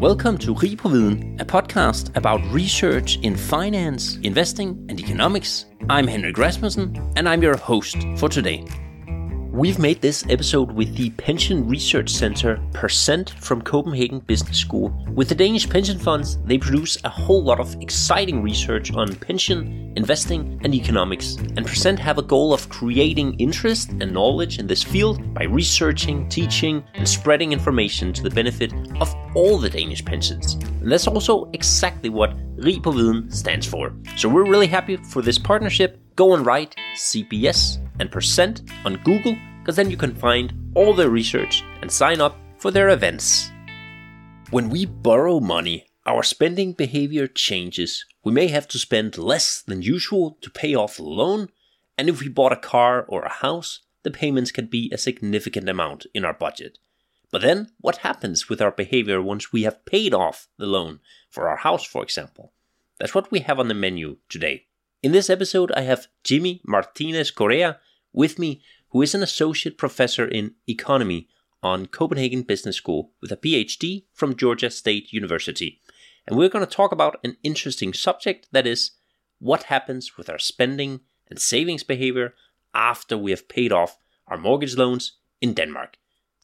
Welcome to Rig på Viden, a podcast about research in finance, investing, and economics. I'm Henrik Rasmussen, and I'm your host for today. We've made this episode with the Pension Research Center Percent from Copenhagen Business School. With the Danish pension funds, they produce a whole lot of exciting research on pension, investing, and economics. And Percent have a goal of creating interest and knowledge in this field by researching, teaching, and spreading information to the benefit of all the Danish pensions. And that's also exactly what Rig på Viden stands for. So we're really happy for this partnership. Go and write CBS and Percent on Google because then you can find all their research and sign up for their events. When we borrow money, our spending behavior changes. We may have to spend less than usual to pay off the loan, and if we bought a car or a house, the payments can be a significant amount in our budget. But then, what happens with our behavior once we have paid off the loan for our house, for example? That's what we have on the menu today. In this episode, I have Jimmy Martinez Correa with me, who is an associate professor in economy on Copenhagen Business School with a PhD from Georgia State University. And we're going to talk about an interesting subject that is what happens with our spending and savings behavior after we have paid off our mortgage loans in Denmark.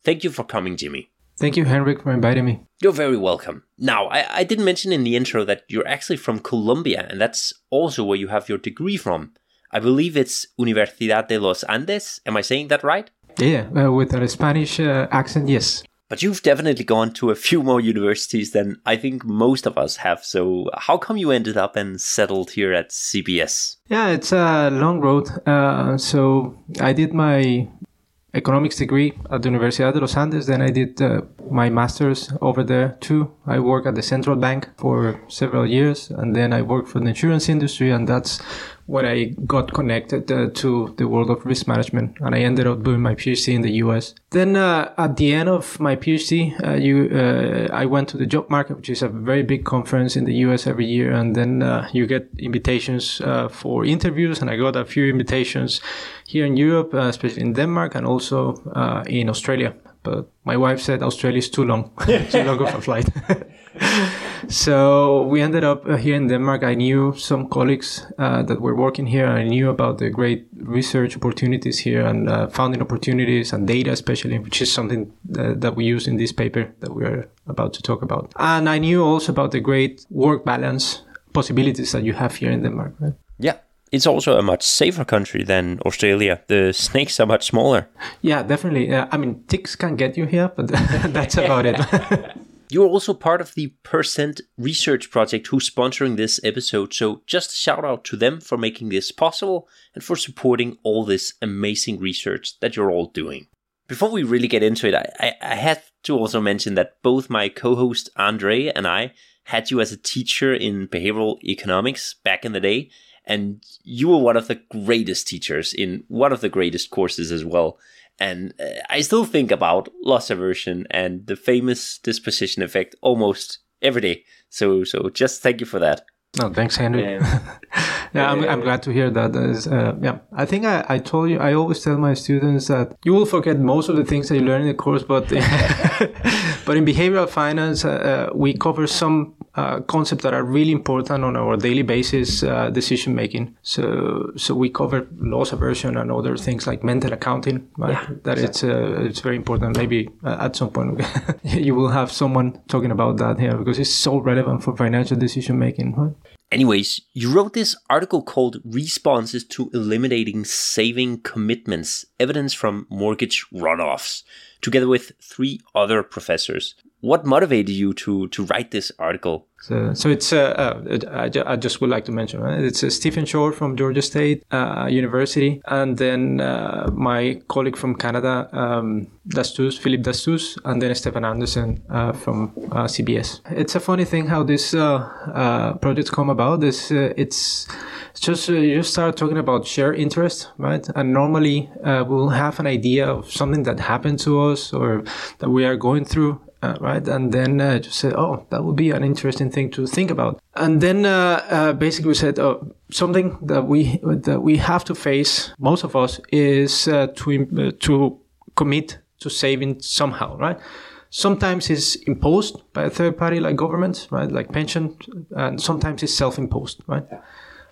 Thank you for coming, Jimmy. Thank you, Henrik, for inviting me. You're very welcome. Now, I, I didn't mention in the intro that you're actually from Colombia, and that's also where you have your degree from. I believe it's Universidad de los Andes. Am I saying that right? Yeah, uh, with a Spanish uh, accent, yes. But you've definitely gone to a few more universities than I think most of us have. So, how come you ended up and settled here at CBS? Yeah, it's a long road. Uh, so, I did my economics degree at the Universidad de los Andes. Then I did uh, my master's over there too. I worked at the central bank for several years, and then I worked for the insurance industry, and that's when I got connected uh, to the world of risk management, and I ended up doing my PhD in the U.S. Then uh, at the end of my PhD, uh, you uh, I went to the job market, which is a very big conference in the U.S. every year, and then uh, you get invitations for interviews, and I got a few invitations here in Europe, especially in Denmark, and also in Australia. But my wife said Australia is too long, too long of a flight. so we ended up uh, here in Denmark. I knew some colleagues uh, that were working here. I knew about the great research opportunities here and uh, founding opportunities and data, especially, which is something that, that we use in this paper that we are about to talk about. And I knew also about the great work balance possibilities that you have here in Denmark. Right? Yeah, it's also a much safer country than Australia. The snakes are much smaller. Yeah, definitely. Uh, I mean, ticks can get you here, but that's about it. You're also part of the Percent Research Project who's sponsoring this episode, so just shout out to them for making this possible and for supporting all this amazing research that you're all doing. Before we really get into it, I, I, I had to also mention that both my co host Andre and I had you as a teacher in behavioral economics back in the day, and you were one of the greatest teachers in one of the greatest courses as well. And uh, I still think about loss aversion and the famous disposition effect almost every day. So, so just thank you for that. No, thanks, Henry. Yeah, yeah I'm, I'm glad to hear that. Uh, yeah, I think I, I told you, I always tell my students that you will forget most of the things that you learn in the course, but, but in behavioral finance, uh, uh, we cover some uh, concepts that are really important on our daily basis uh, decision making. So, so we cover loss aversion and other things like mental accounting. Right? Yeah, that exactly. it's uh, it's very important. Maybe at some point you will have someone talking about that here because it's so relevant for financial decision making. Right? Anyways, you wrote this article called Responses to Eliminating Saving Commitments Evidence from Mortgage Runoffs, together with three other professors what motivated you to to write this article? So, so it's uh, uh, I, I, just would like to mention it's uh, Stephen Shore from Georgia State uh, University, and then uh, my colleague from Canada, um, d'Astous, Philippe d'Astous, and then Steffen Andersen from CBS. It's a funny thing how this projects come about. This it's just you start talking about shared interest, right? And normally we'll have an idea of something that happened to us or that we are going through, uh, right? And then uh, just say, oh, that would be an interesting thing to think about. And then uh, uh basically we said, oh, something that we that we have to face, most of us, is uh, to uh, to commit to saving somehow, right? Sometimes it's imposed by a third party like government, right? Like pension, and sometimes it's self-imposed, right? Yeah.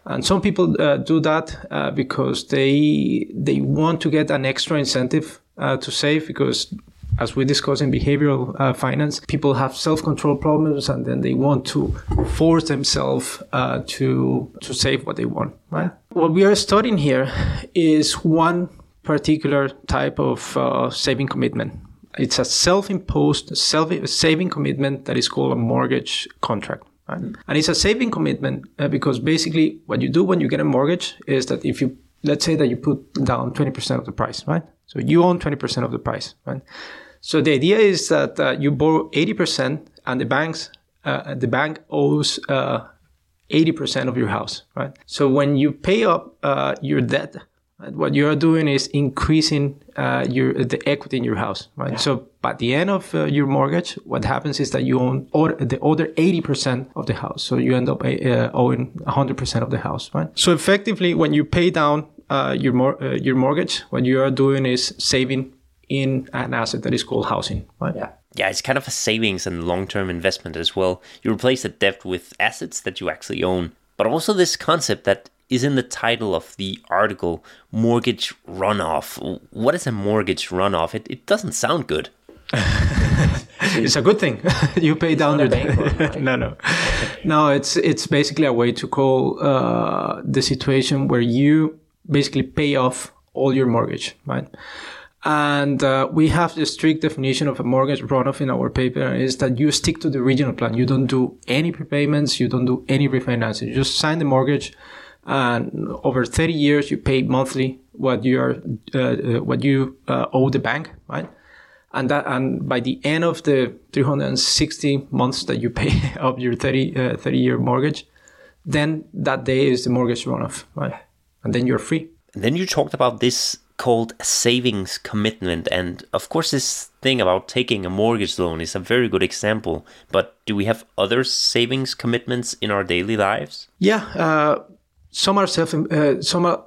And some people uh, do that uh, because they they want to get an extra incentive uh, to save because as we discussed in behavioral uh, finance, people have self-control problems and then they want to force themselves uh, to to save what they want. Right. What we are studying here is one particular type of uh, saving commitment. It's a self-imposed self- saving commitment that is called a mortgage contract. Right? And it's a saving commitment uh, because basically what you do when you get a mortgage is that if you let's say that you put down 20% of the price, right? So you own 20% of the price, right? So the idea is that uh, you borrow 80% and the banks, uh, the bank owes uh, 80% of your house, right? So when you pay up uh, your debt, right, what you are doing is increasing uh, your the equity in your house, right? Yeah. So by the end of uh, your mortgage, what happens is that you own or the other 80% of the house. So you end up owing 100% of the house, right? So effectively, when you pay down uh, your mor- uh, your mortgage, what you are doing is saving in an asset that is called housing. Right? Yeah. Yeah, it's kind of a savings and long term investment as well. You replace the debt with assets that you actually own. But also this concept that is in the title of the article mortgage runoff. What is a mortgage runoff? It, it doesn't sound good. it's a good thing. you pay it's down your debt. no, no, no. It's it's basically a way to call uh, the situation where you basically pay off all your mortgage, right? And uh, we have the strict definition of a mortgage runoff in our paper is that you stick to the original plan. You don't do any prepayments. You don't do any refinancing. You just sign the mortgage and over 30 years you pay monthly what you are, uh, uh, what you uh, owe the bank, right? And that, and by the end of the 360 months that you pay of your 30, uh, 30 year mortgage, then that day is the mortgage runoff, right? And then you're free. And then you talked about this called savings commitment. And of course, this thing about taking a mortgage loan is a very good example. But do we have other savings commitments in our daily lives? Yeah, uh, some are self, uh, some are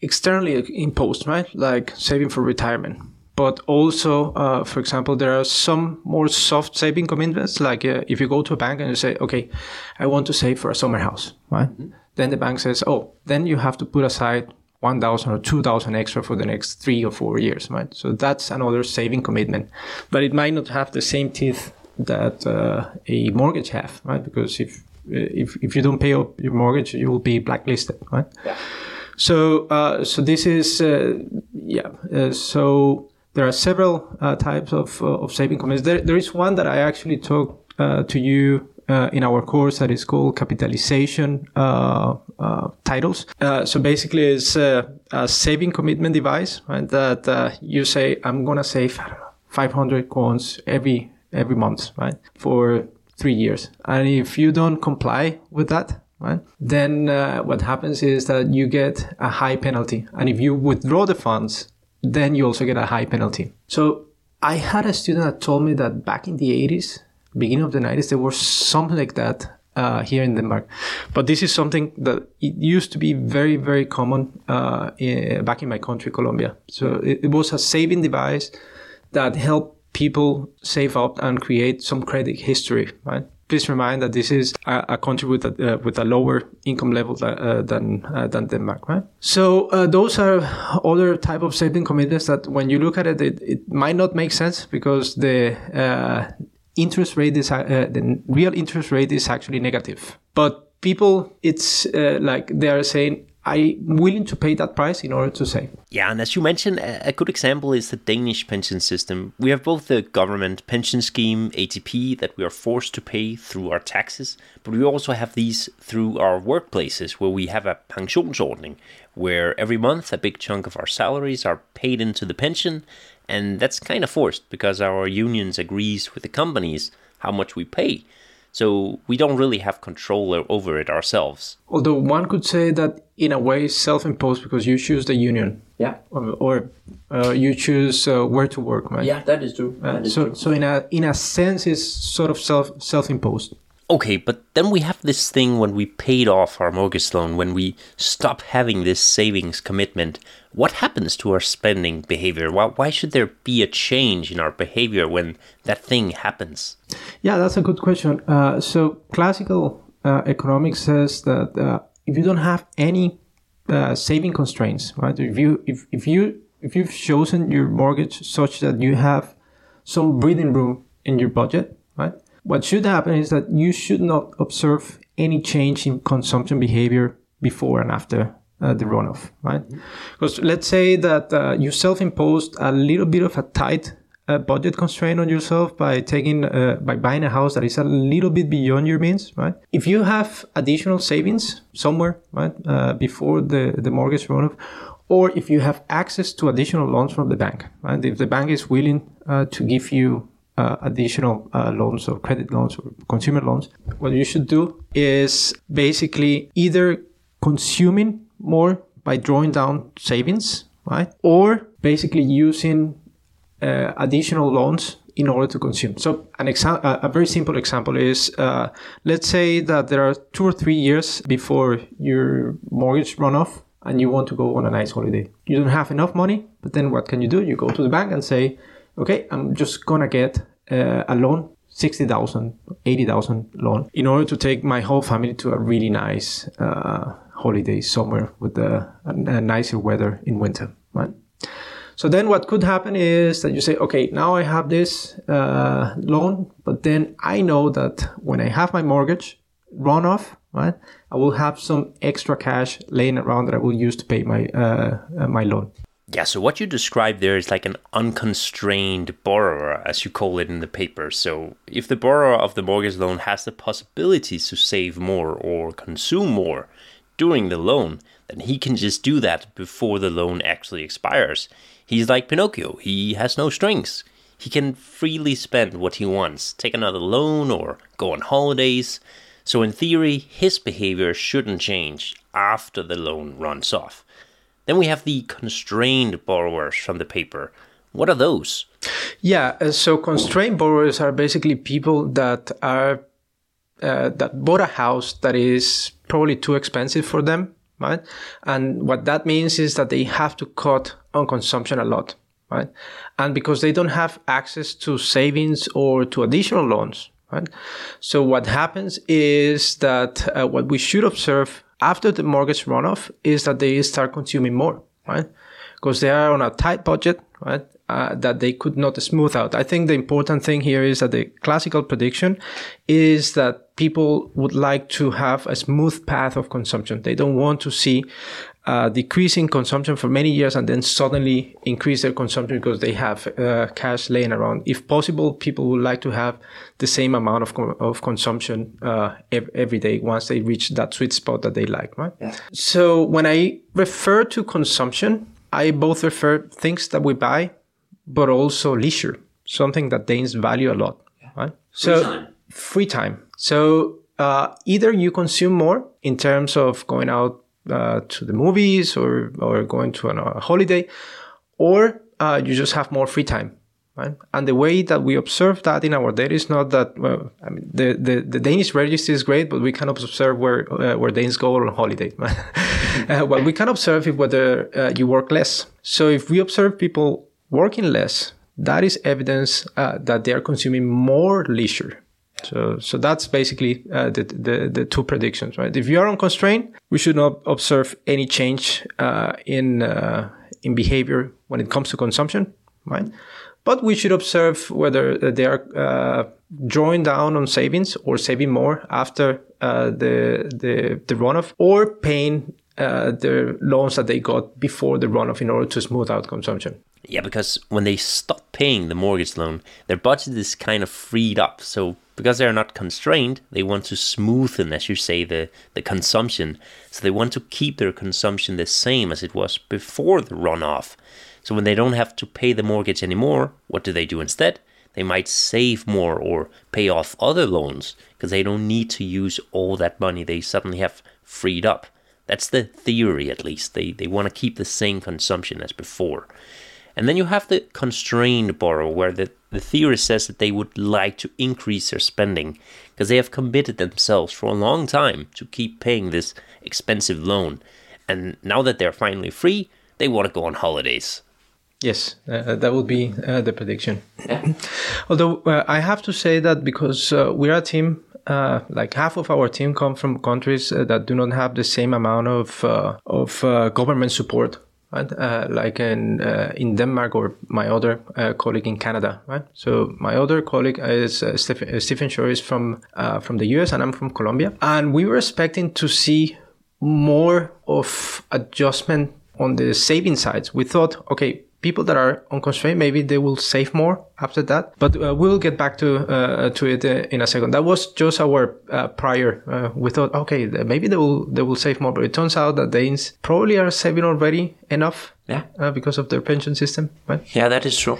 externally imposed, right? Like saving for retirement. But also, uh, for example, there are some more soft saving commitments. Like uh, if you go to a bank and you say, "Okay, I want to save for a summer house," right? Mm-hmm. Then the bank says, "Oh, then you have to put aside 1,000 or 2,000 extra for the next three or four years, right? So that's another saving commitment, but it might not have the same teeth that uh, a mortgage have, right? Because if if if you don't pay up your mortgage, you will be blacklisted, right? Yeah. So uh, so this is uh, yeah. Uh, so there are several uh, types of uh, of saving commitments. There there is one that I actually talked to you uh, in our course that is called capitalization uh, uh, titles. Uh, so basically, it's a, a, saving commitment device, right? That you say, I'm gonna save 500 coins every every month, right, for three years. And if you don't comply with that, right, then what happens is that you get a high penalty. And if you withdraw the funds, then you also get a high penalty. So I had a student that told me that back in the 80s, beginning of the 90s, there was something like that uh, here in Denmark. But this is something that it used to be very, very common uh, in, back in my country, Colombia. So it, it, was a saving device that helped people save up and create some credit history, right? Please remind that this is a, a country with a, uh, with a lower income level uh, than uh, than Denmark, right? So uh, those are other type of saving commitments that, when you look at it, it, it might not make sense because the interest rate is uh, the real interest rate is actually negative. But people, it's uh, like they are saying, I'm willing to pay that price in order to save. Yeah, and as you mentioned, a good example is the Danish pension system. We have both the government pension scheme, ATP, that we are forced to pay through our taxes, but we also have these through our workplaces where we have a pensionsordning, where every month a big chunk of our salaries are paid into the pension and that's kind of forced because our unions agrees with the companies how much we pay. So we don't really have control over it ourselves. Although one could say that in a way self-imposed because you choose the union. Yeah. Or, or uh, you choose uh, where to work, right? Yeah, that is true. Uh, that is so, true. so in a in a sense, it's sort of self self-imposed. Okay, but then we have this thing when we paid off our mortgage loan, when we stop having this savings commitment. What happens to our spending behavior? Why, why should there be a change in our behavior when that thing happens? Yeah, that's a good question. Uh, so, classical uh, economics says that uh, if you don't have any uh, saving constraints, right? If you if, if you if you've chosen your mortgage such that you have some breathing room in your budget, right? What should happen is that you should not observe any change in consumption behavior before and after uh, the runoff, right? Because let's say that uh, you self-imposed a little bit of a tight uh, budget constraint on yourself by taking uh, by buying a house that is a little bit beyond your means, right? If you have additional savings somewhere, right, uh, before the the mortgage runoff, or if you have access to additional loans from the bank, right? If the bank is willing uh, to give you uh, additional uh, loans or credit loans or consumer loans, what you should do is basically either consuming more by drawing down savings, right? Or basically using uh, additional loans in order to consume. So an exa- a very simple example is, uh, let's say that there are two or three years before your mortgage run off and you want to go on a nice holiday. You don't have enough money, but then what can you do? You go to the bank and say, okay, I'm just gonna get uh, a loan, 60,000, 80,000 loan in order to take my whole family to a really nice uh, holiday somewhere with a, a, a nicer weather in winter, right? So then what could happen is that you say, okay, now I have this uh, loan, but then I know that when I have my mortgage run off, right, I will have some extra cash laying around that I will use to pay my uh, uh, my loan. Yeah, so what you describe there is like an unconstrained borrower, as you call it in the paper. So if the borrower of the mortgage loan has the possibilities to save more or consume more during the loan, then he can just do that before the loan actually expires. He's like Pinocchio, he has no strings. He can freely spend what he wants, take another loan or go on holidays. So, in theory, his behavior shouldn't change after the loan runs off. Then we have the constrained borrowers from the paper. What are those? Yeah, uh, so constrained borrowers are basically people that are uh, that bought a house that is probably too expensive for them right? And what that means is that they have to cut on consumption a lot, right? And because they don't have access to savings or to additional loans, right? So what happens is that uh, what we should observe after the mortgage runoff is that they start consuming more, right? Because they are on a tight budget, right? Uh, that they could not smooth out. I think the important thing here is that the classical prediction is that people would like to have a smooth path of consumption. They don't want to see uh, decreasing consumption for many years and then suddenly increase their consumption because they have uh, cash laying around. If possible, people would like to have the same amount of, of consumption uh, every day once they reach that sweet spot that they like, right? Yeah. So when I refer to consumption, I both refer things that we buy but also leisure, something that Danes value a lot. Right? Free so time. free time. So uh, either you consume more in terms of going out uh, to the movies or or going to a holiday, or uh, you just have more free time. Right? And the way that we observe that in our data is not that well. I mean, the, the, the Danish registry is great, but we cannot observe where uh, where Danes go on holiday. uh, what we can observe is whether uh, you work less. So if we observe people working less, that is evidence uh, that they are consuming more leisure. So, so that's basically uh, the, the, the two predictions, right? If you are on constraint, we should not observe any change uh, in uh, in behavior when it comes to consumption, right? But we should observe whether they are uh, drawing down on savings or saving more after uh, the the the runoff, or paying uh, the loans that they got before the runoff in order to smooth out consumption. Yeah, because when they stop paying the mortgage loan, their budget is kind of freed up. So because they're not constrained, they want to smoothen, as you say, the, the consumption. So they want to keep their consumption the same as it was before the runoff. So when they don't have to pay the mortgage anymore, what do they do instead? They might save more or pay off other loans because they don't need to use all that money they suddenly have freed up. That's the theory, at least. They, they want to keep the same consumption as before. And then you have the constrained borrower, where the, the theory says that they would like to increase their spending because they have committed themselves for a long time to keep paying this expensive loan. And now that they're finally free, they want to go on holidays. Yes, uh, that would be uh, the prediction. Yeah. Although uh, I have to say that because uh, we're a team, uh, like half of our team come from countries uh, that do not have the same amount of of government support. Right? Uh, like in uh, in Denmark or my other uh, colleague in Canada, right? So my other colleague is Stephen, Stephen Shore is from from the US and I'm from Colombia, and we were expecting to see more of adjustment on the saving sides. We thought, okay, people that are unconstrained, maybe they will save more after that. But uh, we'll get back to uh, to it uh, in a second. That was just our uh, prior. Uh, we thought, okay, maybe they will they will save more, but it turns out that Danes probably are saving already enough. Yeah, uh, because of their pension system, right? Yeah, that is true.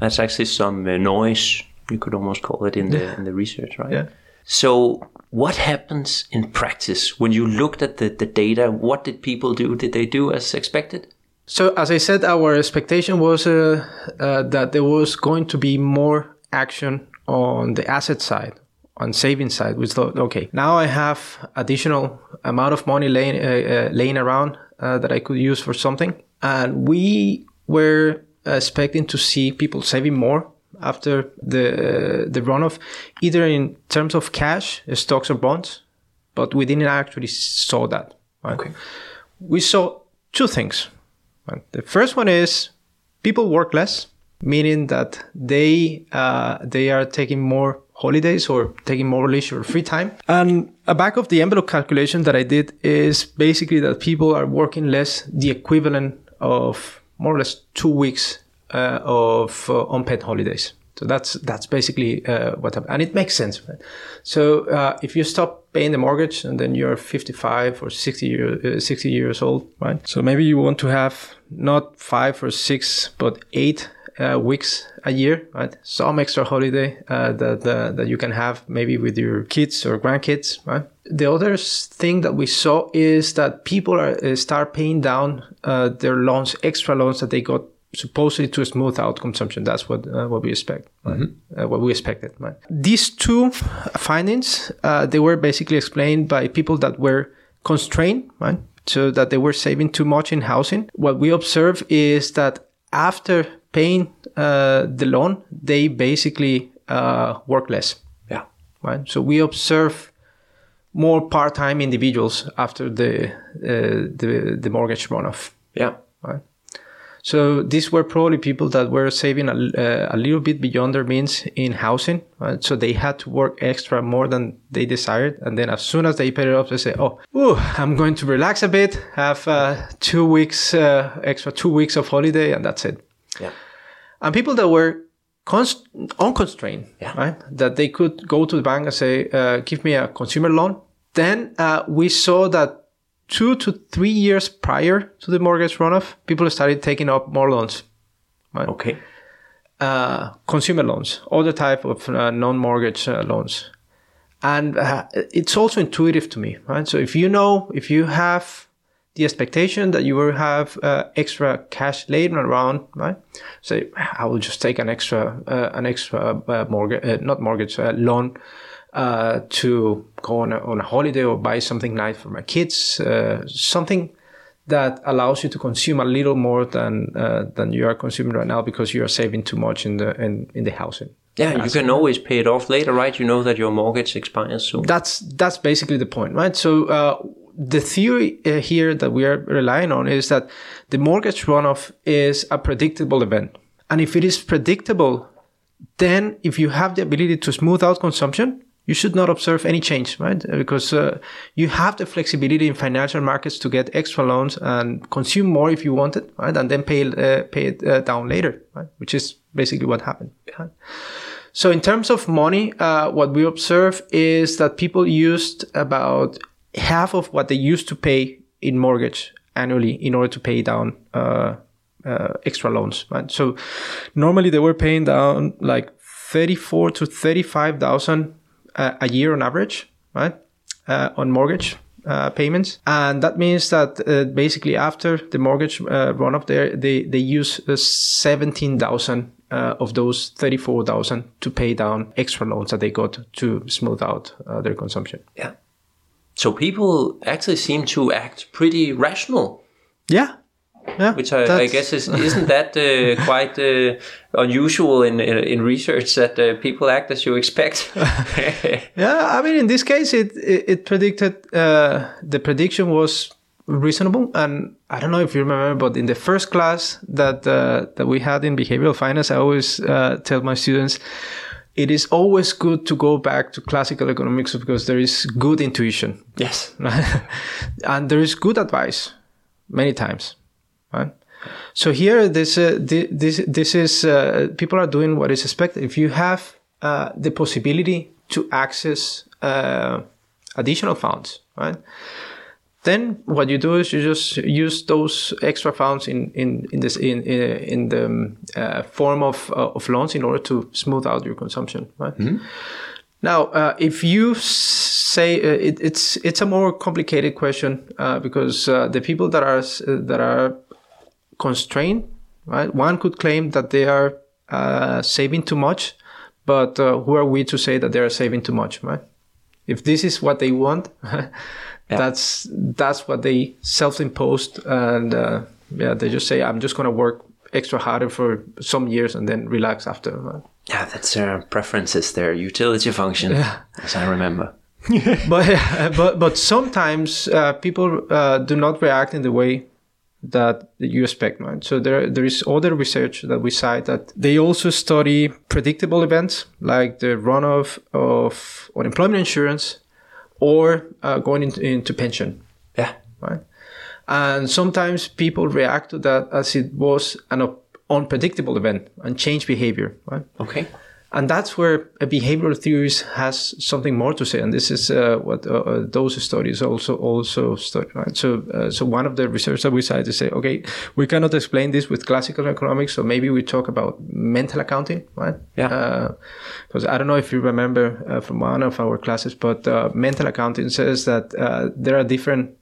That's actually some noise you could almost call it in the yeah. in the research, right? Yeah. So what happens in practice when you looked at the, the data? What did people do? Did they do as expected? So, as I said, our expectation was uh, uh, that there was going to be more action on the asset side, on saving side. We thought, okay, now I have additional amount of money laying uh, uh laying around uh, that I could use for something, and we were expecting to see people saving more after the the runoff, either in terms of cash, stocks or bonds, but we didn't actually saw that. Right? Okay. We saw two things. The first one is people work less, meaning that they uh, they are taking more holidays or taking more leisure free time. And a back of the envelope calculation that I did is basically that people are working less, the equivalent of more or less two weeks uh, of uh, unpaid holidays. So that's that's basically uh, what happened, and it makes sense. Right? So uh, if you stop paying the mortgage and then you're 55 or 60 year, uh, 60 years old, right? So maybe you want to have not five or six but eight uh, weeks a year, right? Some extra holiday uh, that that you can have maybe with your kids or grandkids, right? The other thing that we saw is that people are uh, start paying down their loans, extra loans that they got supposedly to smooth out consumption. That's what uh, what we expect, right? mm-hmm. uh, what we expected. Right? These two findings uh, they were basically explained by people that were constrained, right? So that they were saving too much in housing. What we observe is that after paying uh, the loan, they basically uh, work less. Yeah. Right. So we observe more part-time individuals after the uh, the the mortgage runoff. Yeah. Right. So these were probably people that were saving a, uh, a little bit beyond their means in housing. Right? So they had to work extra more than they desired. And then as soon as they paid it off, they say, oh, ooh, I'm going to relax a bit, have uh, two weeks, uh, extra two weeks of holiday, and that's it. Yeah. And people that were const- unconstrained, yeah. right? That they could go to the bank and say, uh, give me a consumer loan. Then uh, we saw that two to three years prior to the mortgage runoff, people started taking up more loans. Right? Okay. Uh, consumer loans, other type of uh, non-mortgage uh, loans, and uh, it's also intuitive to me, right? So if you know, if you have the expectation that you will have uh, extra cash laying around, right? Say, I will just take an extra, uh, an extra mortgage, not mortgage, loan uh, to go on a, on a holiday or buy something nice for my kids, uh, something that allows you to consume a little more than uh, than you are consuming right now because you are saving too much in the in, in the housing. Yeah, you can always pay it off later, right? You know that your mortgage expires soon. That's that's basically the point, right? So uh, the theory uh, here that we are relying on is that the mortgage runoff is a predictable event, and if it is predictable, then if you have the ability to smooth out consumption, you should not observe any change, right? Because uh, you have the flexibility in financial markets to get extra loans and consume more if you want it, right? And then pay uh, pay it uh, down later, right? Which is basically what happened. Right? So in terms of money, uh, what we observe is that people used about half of what they used to pay in mortgage annually in order to pay down uh, uh, extra loans, right? So normally they were paying down like 34 to 35,000 uh, a year on average, right, uh, on mortgage uh, payments, and that means that uh, basically after the mortgage uh, run up there, they they use uh, seventeen thousand uh, of those 34,000 to pay down extra loans that they got to smooth out uh, their consumption. Yeah. So people actually seem to act pretty rational. Yeah. Yeah, which I, I guess is isn't that uh, quite uh, unusual in, in, in research that uh, people act as you expect. yeah, I mean in this case it it, it predicted uh, the prediction was reasonable. And I don't know if you remember, but in the first class that uh, that we had in behavioral finance, I always uh, tell my students it is always good to go back to classical economics because there is good intuition. Yes, and there is good advice many times, right? So here, this uh, this this is uh, people are doing what is expected. If you have uh, the possibility to access uh, additional funds, right? then what you do is you just use those extra funds in in in this in in, in the um, uh, form of uh, of loans in order to smooth out your consumption right mm-hmm. now uh, if you say uh, it, it's it's a more complicated question uh, because uh, the people that are that are constrained right one could claim that they are saving too much but who are we to say that they are saving too much right if this is what they want yeah. that's that's what they self-imposed and uh, yeah they just say i'm just going to work extra harder for some years and then relax after yeah that's their preferences their utility function yeah. as i remember but but but sometimes uh, people uh, do not react in the way that you expect, right? So there there is other research that we cite that they also study predictable events like the runoff of unemployment insurance or uh, going into, into pension. Yeah. Right. And sometimes people react to that as it was an unpredictable event and change behavior. Right. Okay and that's where a behavioral theories has something more to say and this is uh, what uh, uh, those studies also also study right so uh, so one of the research that we decided to say okay we cannot explain this with classical economics so maybe we talk about mental accounting right yeah because uh, i don't know if you remember uh, from one of our classes but mental accounting says that there are different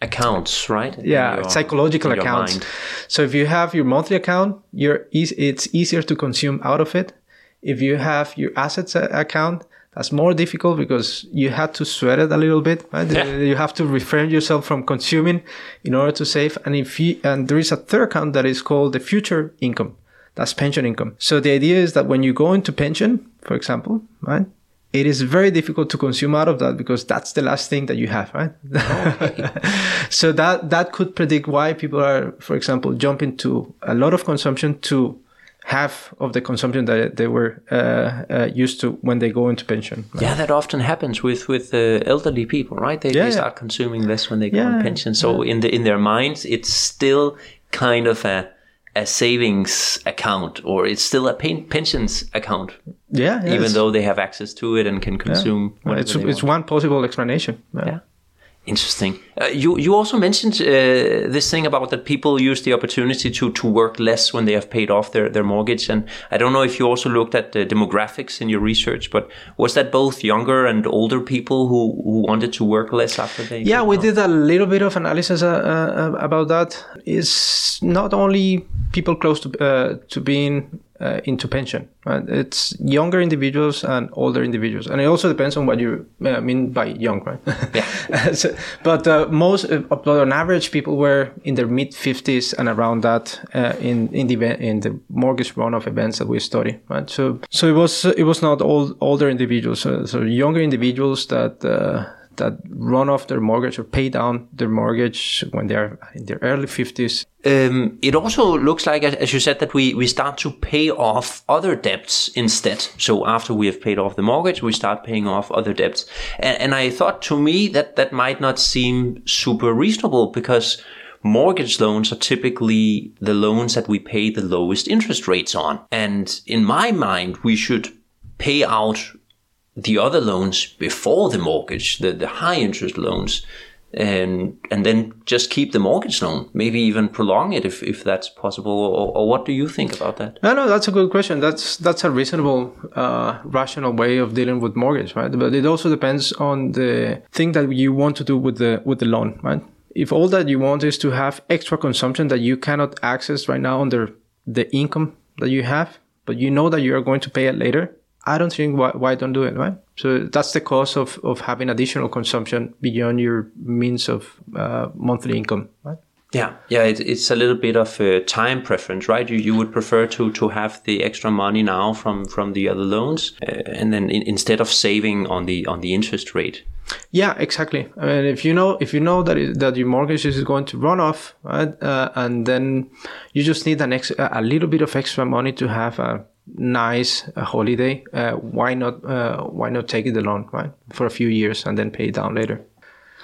accounts, right? Yeah, your, psychological accounts. Mind. So if you have your monthly account, you're e- it's easier to consume out of it if you have your assets uh, account, that's more difficult because you have to sweat it a little bit. Right? Yeah. You have to refrain yourself from consuming in order to save. And if you, and there is a third account that is called the future income. That's pension income. So the idea is that when you go into pension, for example, right? It is very difficult to consume out of that because that's the last thing that you have, right? Okay. so that, that could predict why people are, for example, jumping to a lot of consumption to half of the consumption that they were uh, uh, used to when they go into pension. Right? Yeah, that often happens with with uh, elderly people, right? They, yeah, they start yeah. consuming less when they go yeah, on pension. So in the in their minds, it's still kind of a a savings account or it's still a pensions account. Yeah, even though they have access to it and can consume. Yeah. It's it's one possible explanation. yeah. Interesting. Uh, you you also mentioned uh, this thing about that people use the opportunity to to work less when they have paid off their, their mortgage, and I don't know if you also looked at the demographics in your research, but was that both younger and older people who, who wanted to work less after they? Yeah, we off? did a little bit of analysis uh, uh about that. It's not only people close to uh, to being uh, into pension. Right? It's younger individuals and older individuals, and it also depends on what you uh, mean by young, right? Yeah. so, but uh, most, uh, on average, people were in their mid fifties and around that uh, in in the in the mortgage runoff events that we study, right? So so it was it was not all older individuals, so, so younger individuals that uh, that run off their mortgage or pay down their mortgage when they're in their early 50s. Um, it also looks like, as you said, that we, we start to pay off other debts instead. So after we have paid off the mortgage, we start paying off other debts. And, and I thought to me that that might not seem super reasonable because mortgage loans are typically the loans that we pay the lowest interest rates on. And in my mind, we should pay out the other loans before the mortgage, the, the high interest loans, and and then just keep the mortgage loan, maybe even prolong it if, if that's possible. Or, or what do you think about that? No, no, that's a good question. That's that's a reasonable, uh, rational way of dealing with mortgage, right? But it also depends on the thing that you want to do with the with the loan, right? If all that you want is to have extra consumption that you cannot access right now under the income that you have, but you know that you are going to pay it later, I don't think why, why don't do it, right? So that's the cost of, of having additional consumption beyond your means of uh, monthly income, right? Yeah, yeah, it, it's a little bit of a time preference, right? You, you would prefer to to have the extra money now from from the other loans, uh, and then in, instead of saving on the on the interest rate. Yeah, exactly. I mean, if you know if you know that it, that your mortgage is going to run off, right, uh, and then you just need an ex- a little bit of extra money to have a nice uh, holiday, uh, why not uh, why not take the loan right for a few years and then pay it down later?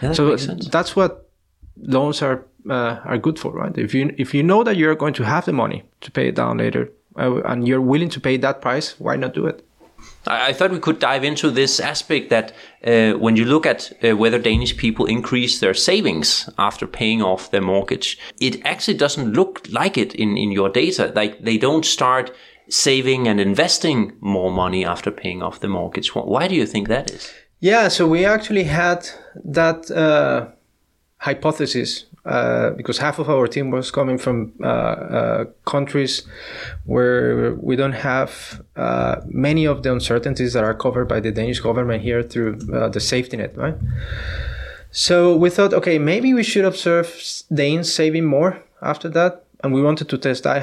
Yeah, that so sense. that's what loans are uh, are good for, right? If you if you know that you're going to have the money to pay it down later, uh, and you're willing to pay that price, why not do it? I, I thought we could dive into this aspect that uh, when you look at uh, whether Danish people increase their savings after paying off their mortgage, it actually doesn't look like it in, in your data. Like they don't start saving and investing more money after paying off the mortgage. Why do you think that is? Yeah, so we actually had that uh, hypothesis uh, because half of our team was coming from uh, uh, countries where we don't have uh, many of the uncertainties that are covered by the Danish government here through uh, the safety net, right? So we thought, okay, maybe we should observe Danes saving more after that, and we wanted to test that.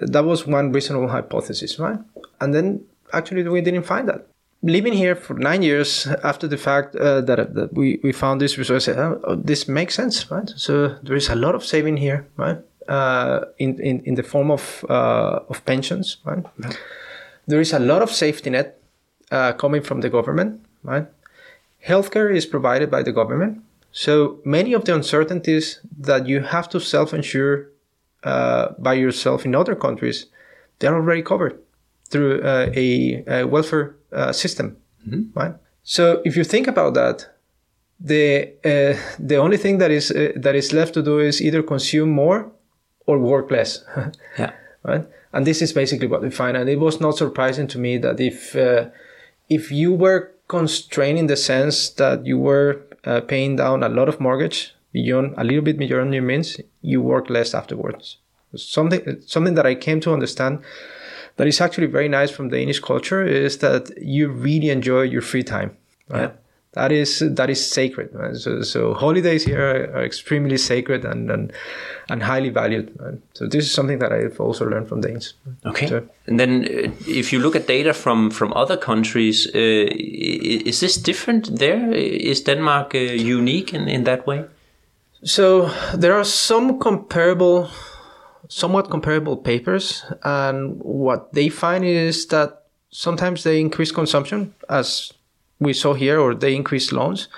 that was one reasonable hypothesis, right? And then actually we didn't find that living here for nine years after the fact uh, that, that we, we found this resource, said, oh, this makes sense, right? So there is a lot of saving here, right? Uh, in, in, in the form of, uh, of pensions, right? Yeah. There is a lot of safety net uh, coming from the government, right? Healthcare is provided by the government. So many of the uncertainties that you have to self-insure uh, by yourself in other countries, they're already covered through uh, a, a, welfare uh, system, mm-hmm. right? So if you think about that, the uh, the only thing that is uh, that is left to do is either consume more or work less. yeah. Right. And this is basically what we find. And it was not surprising to me that if uh, if you were constrained in the sense that you were uh, paying down a lot of mortgage beyond a little bit beyond your means, you work less afterwards. Something something that I came to understand that is actually very nice from Danish culture is that you really enjoy your free time. Right? Yeah. That is that is sacred. Right? So, so holidays here are, are, extremely sacred and, and and highly valued. Right? So this is something that I've also learned from Danes. Okay. So, and then, uh, if you look at data from from other countries, uh, is this different there? Is Denmark uh, unique in, in that way? So there are some comparable somewhat comparable papers, and what they find is that sometimes they increase consumption, as we saw here, or they increase loans,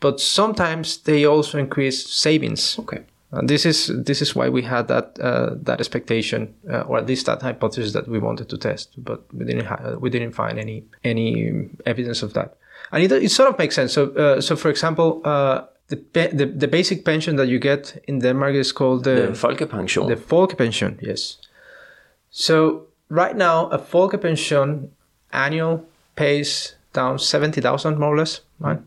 but sometimes they also increase savings. Okay. And this is this is why we had that uh, that expectation, uh, or at least that hypothesis that we wanted to test, but we didn't ha- we didn't find any any evidence of that. And it, it sort of makes sense. So uh, so for example, the, the, the basic pension that you get in Denmark is called the, the Folkepension. The Folkepension, yes. So right now, a Folkepension annual pays down 70,000 more or less, right?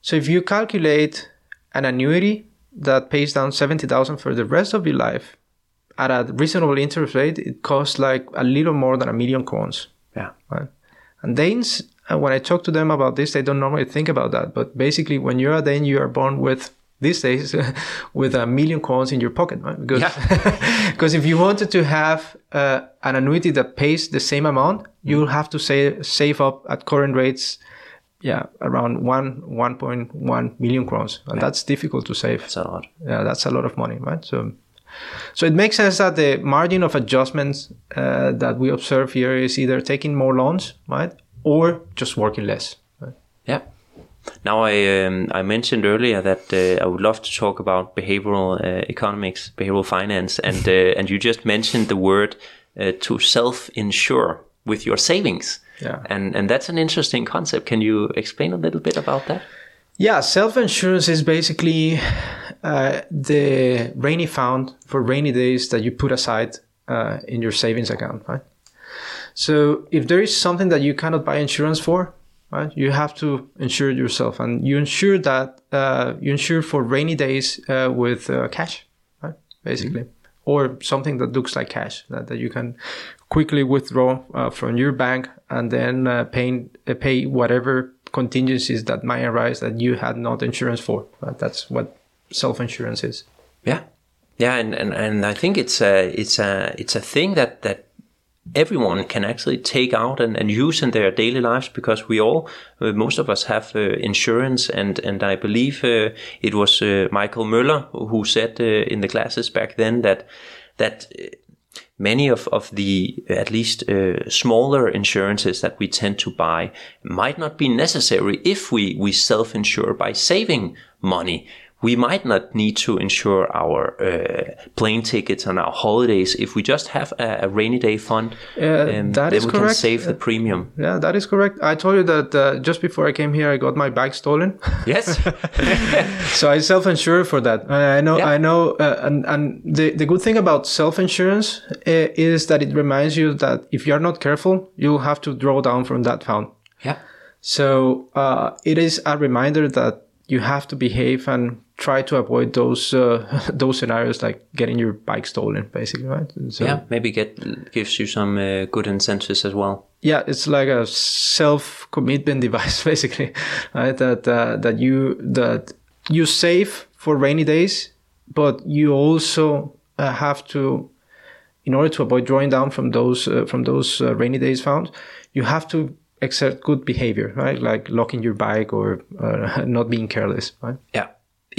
So if you calculate an annuity that pays down 70,000 for the rest of your life at a reasonable interest rate, it costs like a little more than a million crowns. Yeah. Right? And Danes and when I talk to them about this, they don't normally think about that. But basically, when you're a Dane, you are born with these days with a million crowns in your pocket, right? Because yeah. because if you wanted to have uh, an annuity that pays the same amount, you'll have to say, save up at current rates, yeah, around one one point one million crowns, and yeah. that's difficult to save. That's a lot. Yeah, that's a lot of money, right? So. So it makes sense that the margin of adjustments uh, that we observe here is either taking more loans, right, or just working less. Right? Yeah. Now I um, I mentioned earlier that uh, I would love to talk about behavioral uh, economics, behavioral finance, and uh, and you just mentioned the word uh, to self-insure with your savings. Yeah. And and that's an interesting concept. Can you explain a little bit about that? Yeah, self-insurance is basically uh, the rainy fund for rainy days that you put aside uh, in your savings account, right? So if there is something that you cannot buy insurance for, right, you have to insure yourself, and you insure that uh, you insure for rainy days uh, with uh, cash, right, basically, mm-hmm. or something that looks like cash that, that you can quickly withdraw uh, from your bank and then uh, pay, uh, pay whatever contingencies that might arise that you had not insurance for. that's what self-insurance is. Yeah. Yeah, and, and, and I think it's a it's a it's a thing that, that everyone can actually take out and, and use in their daily lives because we all, uh, most of us have uh, insurance. And, and I believe uh, it was uh, Michael Møller who said uh, in the classes back then that, that uh, many of, of the at least smaller insurances that we tend to buy might not be necessary if we, we self-insure by saving money we might not need to insure our uh, plane tickets and our holidays if we just have a, a rainy day fund. Uh, um, that is we correct. can save the premium. Yeah, that is correct. I told you that uh, just before I came here, I got my bike stolen. Yes. so I self-insure for that. I know. Yeah. I know. Uh, and and the the good thing about self-insurance uh, is that it reminds you that if you are not careful, you'll have to draw down from that fund. Yeah. So uh, it is a reminder that you have to behave and try to avoid those uh, those scenarios like getting your bike stolen basically right? So, yeah maybe get gives you some uh, good incentives as well. Yeah it's like a self commitment device basically right? That uh, that you that you save for rainy days but you also uh, have to in order to avoid drawing down from those uh, from those uh, rainy days found you have to exert good behavior right like locking your bike or not being careless right yeah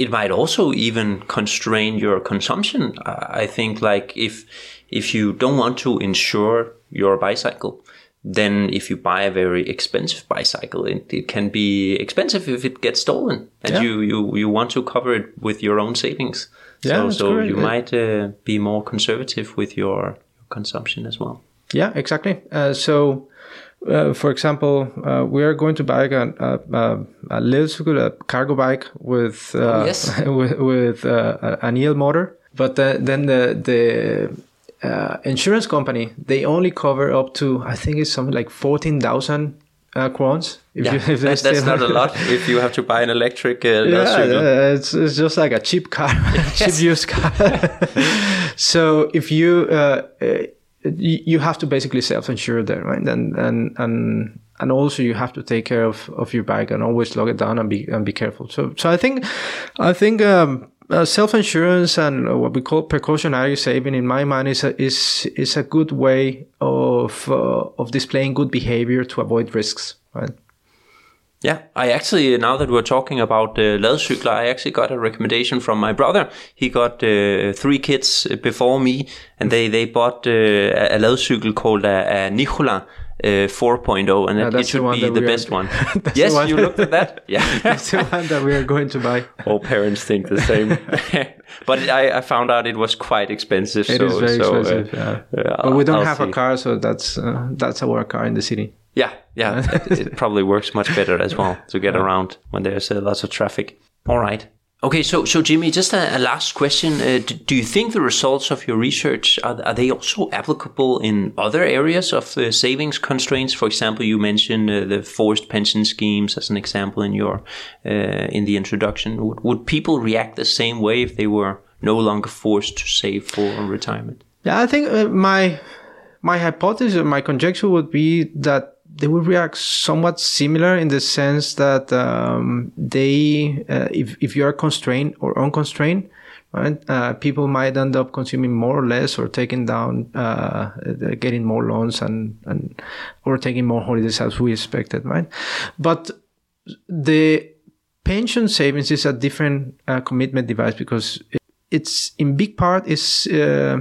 it might also even constrain your consumption. I think like if if you don't want to insure your bicycle, then if you buy a very expensive bicycle, it, it can be expensive if it gets stolen, and yeah. you, you you want to cover it with your own savings. Yeah, so so you might uh, be more conservative with your, your consumption as well. Yeah, exactly. Uh, so uh, for example, uh, we are going to buy a, a, a little a cargo bike with uh, oh, yes. with, with uh, an EL motor, but the, then the the uh, insurance company they only cover up to I think it's something like fourteen thousand uh, crowns. If yeah, you, if that, that's not a lot if you have to buy an electric uh, yeah, it's, it's just like a cheap car, cheap used car. so if you uh, you have to basically self-insure there, right? And and and and also you have to take care of, of your bike and always lock it down and be and be careful. So so I think I think um, uh, self-insurance and what we call precautionary saving in my mind is a, is is a good way of uh, of displaying good behavior to avoid risks, right? Yeah, I actually now that we're talking about uh, ladcykler, I actually got a recommendation from my brother. He got uh, three kids before me, and they they bought uh, a ladcykel called a, a Nihola. Uh, 4.0 and yeah, it, it should the be the best are, one. yes, you looked at that. Yeah, that's the one that we are going to buy. All parents think the same, but I, I, found out it was quite expensive. It so, is very so, uh, expensive. yeah, but we don't I'll have see. a car, so that's uh, that's our car in the city. Yeah, yeah, it, it, probably works much better as well to get around when there's uh, lots of traffic. All right. Okay, so so Jimmy, just a, a last question: uh, do, do, you think the results of your research are, are they also applicable in other areas of the savings constraints? For example, you mentioned uh, the forced pension schemes as an example in your uh, in the introduction. Would, would people react the same way if they were no longer forced to save for retirement? Yeah, I think uh, my my hypothesis, my conjecture would be that they will react somewhat similar in the sense that um, they, uh, if, if you are constrained or unconstrained, right, uh, people might end up consuming more or less or taking down, uh, getting more loans and, and, or taking more holidays as we expected, right? But the pension savings is a different uh, commitment device because it's in big part is uh,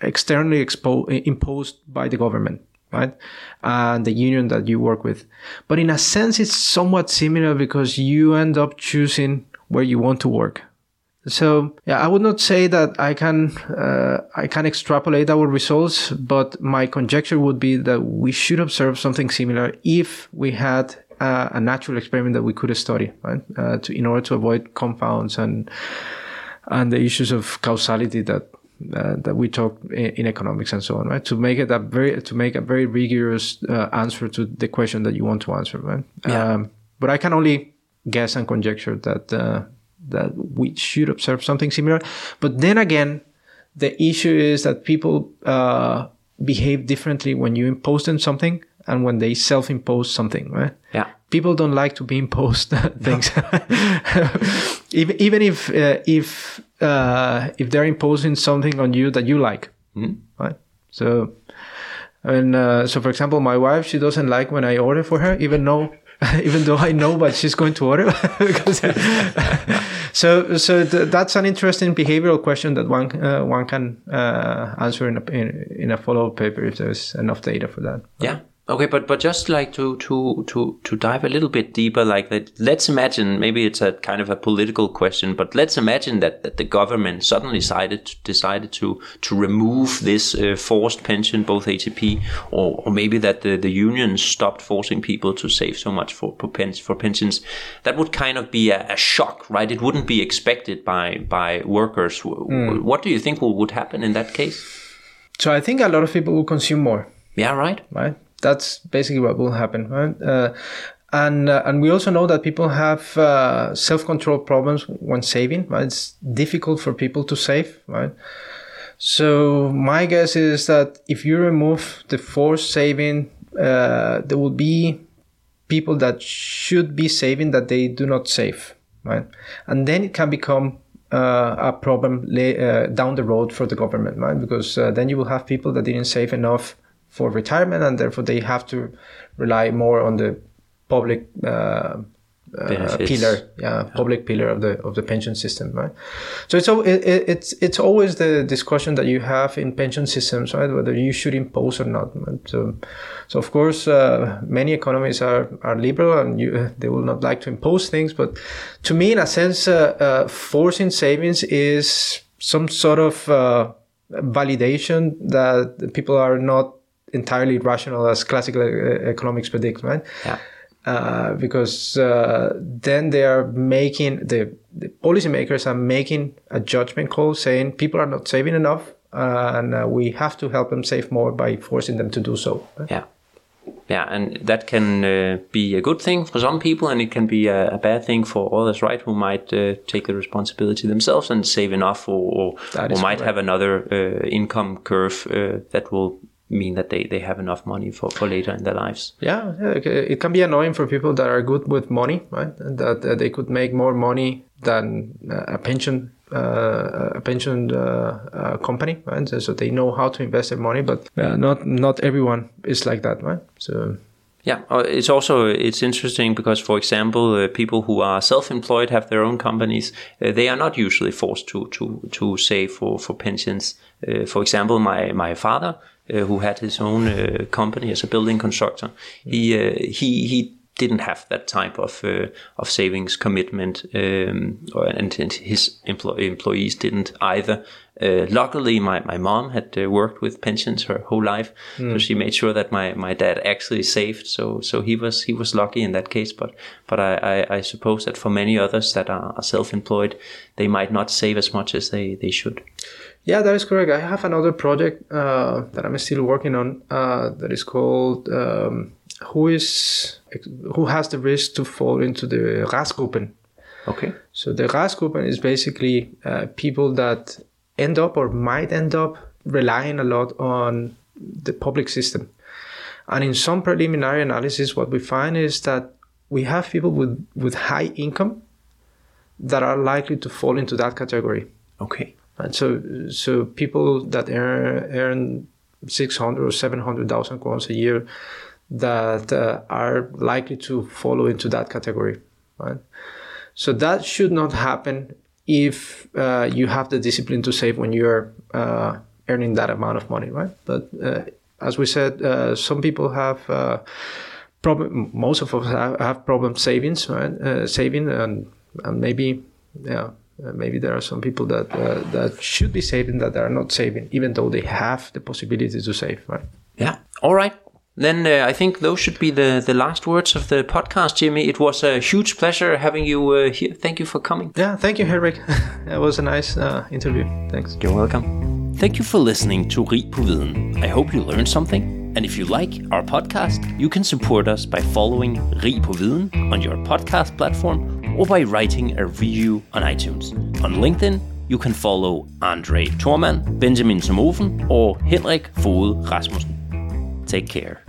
externally expo- imposed by the government right? And the union that you work with. But in a sense, it's somewhat similar because you end up choosing where you want to work. So yeah, I would not say that I can uh, I can extrapolate our results, but my conjecture would be that we should observe something similar if we had uh, a natural experiment that we could study, right? Uh, to, in order to avoid compounds and and the issues of causality that uh, that we talk in, in, economics and so on, right? To make it a very to make a very rigorous uh, answer to the question that you want to answer, right? Yeah. Um, but I can only guess and conjecture that uh, that we should observe something similar. But then again, the issue is that people uh, behave differently when you impose them something and when they self-impose something, right? Yeah. People don't like to be imposed things, even even if uh, if uh, if they're imposing something on you that you like, Mhm. right? So, and uh, so for example, my wife she doesn't like when I order for her, even though even though I know what she's going to order. Because- so so th- that's an interesting behavioral question that one uh, one can uh, answer in a in, in a follow up paper if there's enough data for that. Yeah. Okay, but but just like to to to to dive a little bit deeper, like that. Let's imagine maybe it's a kind of a political question, but let's imagine that, that the government suddenly decided decided to to remove this uh, forced pension, both ATP, or, or maybe that the, the unions stopped forcing people to save so much for for, pens, for pensions. That would kind of be a, a shock, right? It wouldn't be expected by by workers. W- What do you think will, would happen in that case? So I think a lot of people will consume more. Yeah, right. right? That's basically what will happen, right? Uh, and uh, and we also know that people have uh, self control problems when saving. Right? It's difficult for people to save, right? So my guess is that if you remove the forced saving, uh, there will be people that should be saving that they do not save, right? And then it can become uh, a problem uh, down the road for the government, right? Because uh, then you will have people that didn't save enough for retirement, and therefore they have to rely more on the public uh, uh, pillar, yeah, public pillar of the of the pension system, right? So it's it, it, it's it's always the discussion that you have in pension systems, right? Whether you should impose or not. Right? So, so of course, uh, many economies are are liberal and you, they will not like to impose things. But to me, in a sense, uh, uh, forcing savings is some sort of uh, validation that people are not entirely rational as classical uh, economics predict, right? Yeah. uh, because uh, then they are making the, the policymakers are making a judgment call saying people are not saving enough uh, and uh, we have to help them save more by forcing them to do so. Yeah. Yeah, and that can uh, be a good thing for some people, and it can be a, a bad thing for others, right? Who might uh, take the responsibility themselves and save enough, or or, or might have another uh, income curve uh, that will mean that they, they have enough money for, for later in their lives. Yeah, it can be annoying for people that are good with money, right? That uh, they could make more money than uh, a pension uh, a pension uh, uh, company, right? So, so they know how to invest their money, but uh, not not everyone is like that, right? So Yeah, uh, it's also it's interesting because, for example, uh, people who are self-employed have their own companies. Uh, they are not usually forced to to to save for for pensions. Uh, for example, my my father, uh, who had his own uh, company as a building constructor, he uh, he he didn't have that type of uh, of savings commitment, um, or, and, and his empl- employees didn't either. Uh, luckily, my, my mom had uh, worked with pensions her whole life, so she made sure that my, my dad actually saved. So so he was he was lucky in that case. But but I, I, I suppose that for many others that are, are self-employed, they might not save as much as they, they should. Yeah, that is correct. I have another project uh, that I'm still working on uh, that is called um, "Who is Who has the risk to fall into the Restgruppen." Okay. So the Restgruppen is basically uh, people that end up or might end up relying a lot on the public system. And in some preliminary analysis, what we find is that we have people with, with high income that are likely to fall into that category. Okay. And so, so people that earn, earn 600 or 700,000 crowns a year that uh, are likely to follow into that category, right? So that should not happen if uh, you have the discipline to save when you're uh, earning that amount of money, right? But uh, as we said, uh, some people have uh, problem. Most of us have, have problem savings, right? Saving and, and maybe, yeah, uh, maybe there are some people that uh, that should be saving that are not saving, even though they have the possibility to save, right? Yeah. All right. Then uh, I think those should be the, the last words of the podcast, Jimmy. It was a huge pleasure having you uh, here. Thank you for coming. Yeah, thank you, Henrik. it was a nice uh, interview. Thanks. You're welcome. Thank you for listening to Rig på Viden. I hope you learned something. And if you like our podcast, you can support us by following Rig på Viden on your podcast platform or by writing a review on iTunes. On LinkedIn, you can follow Andre Thorman, Benjamin Somofen, or Henrik Fode Rasmussen. Take care.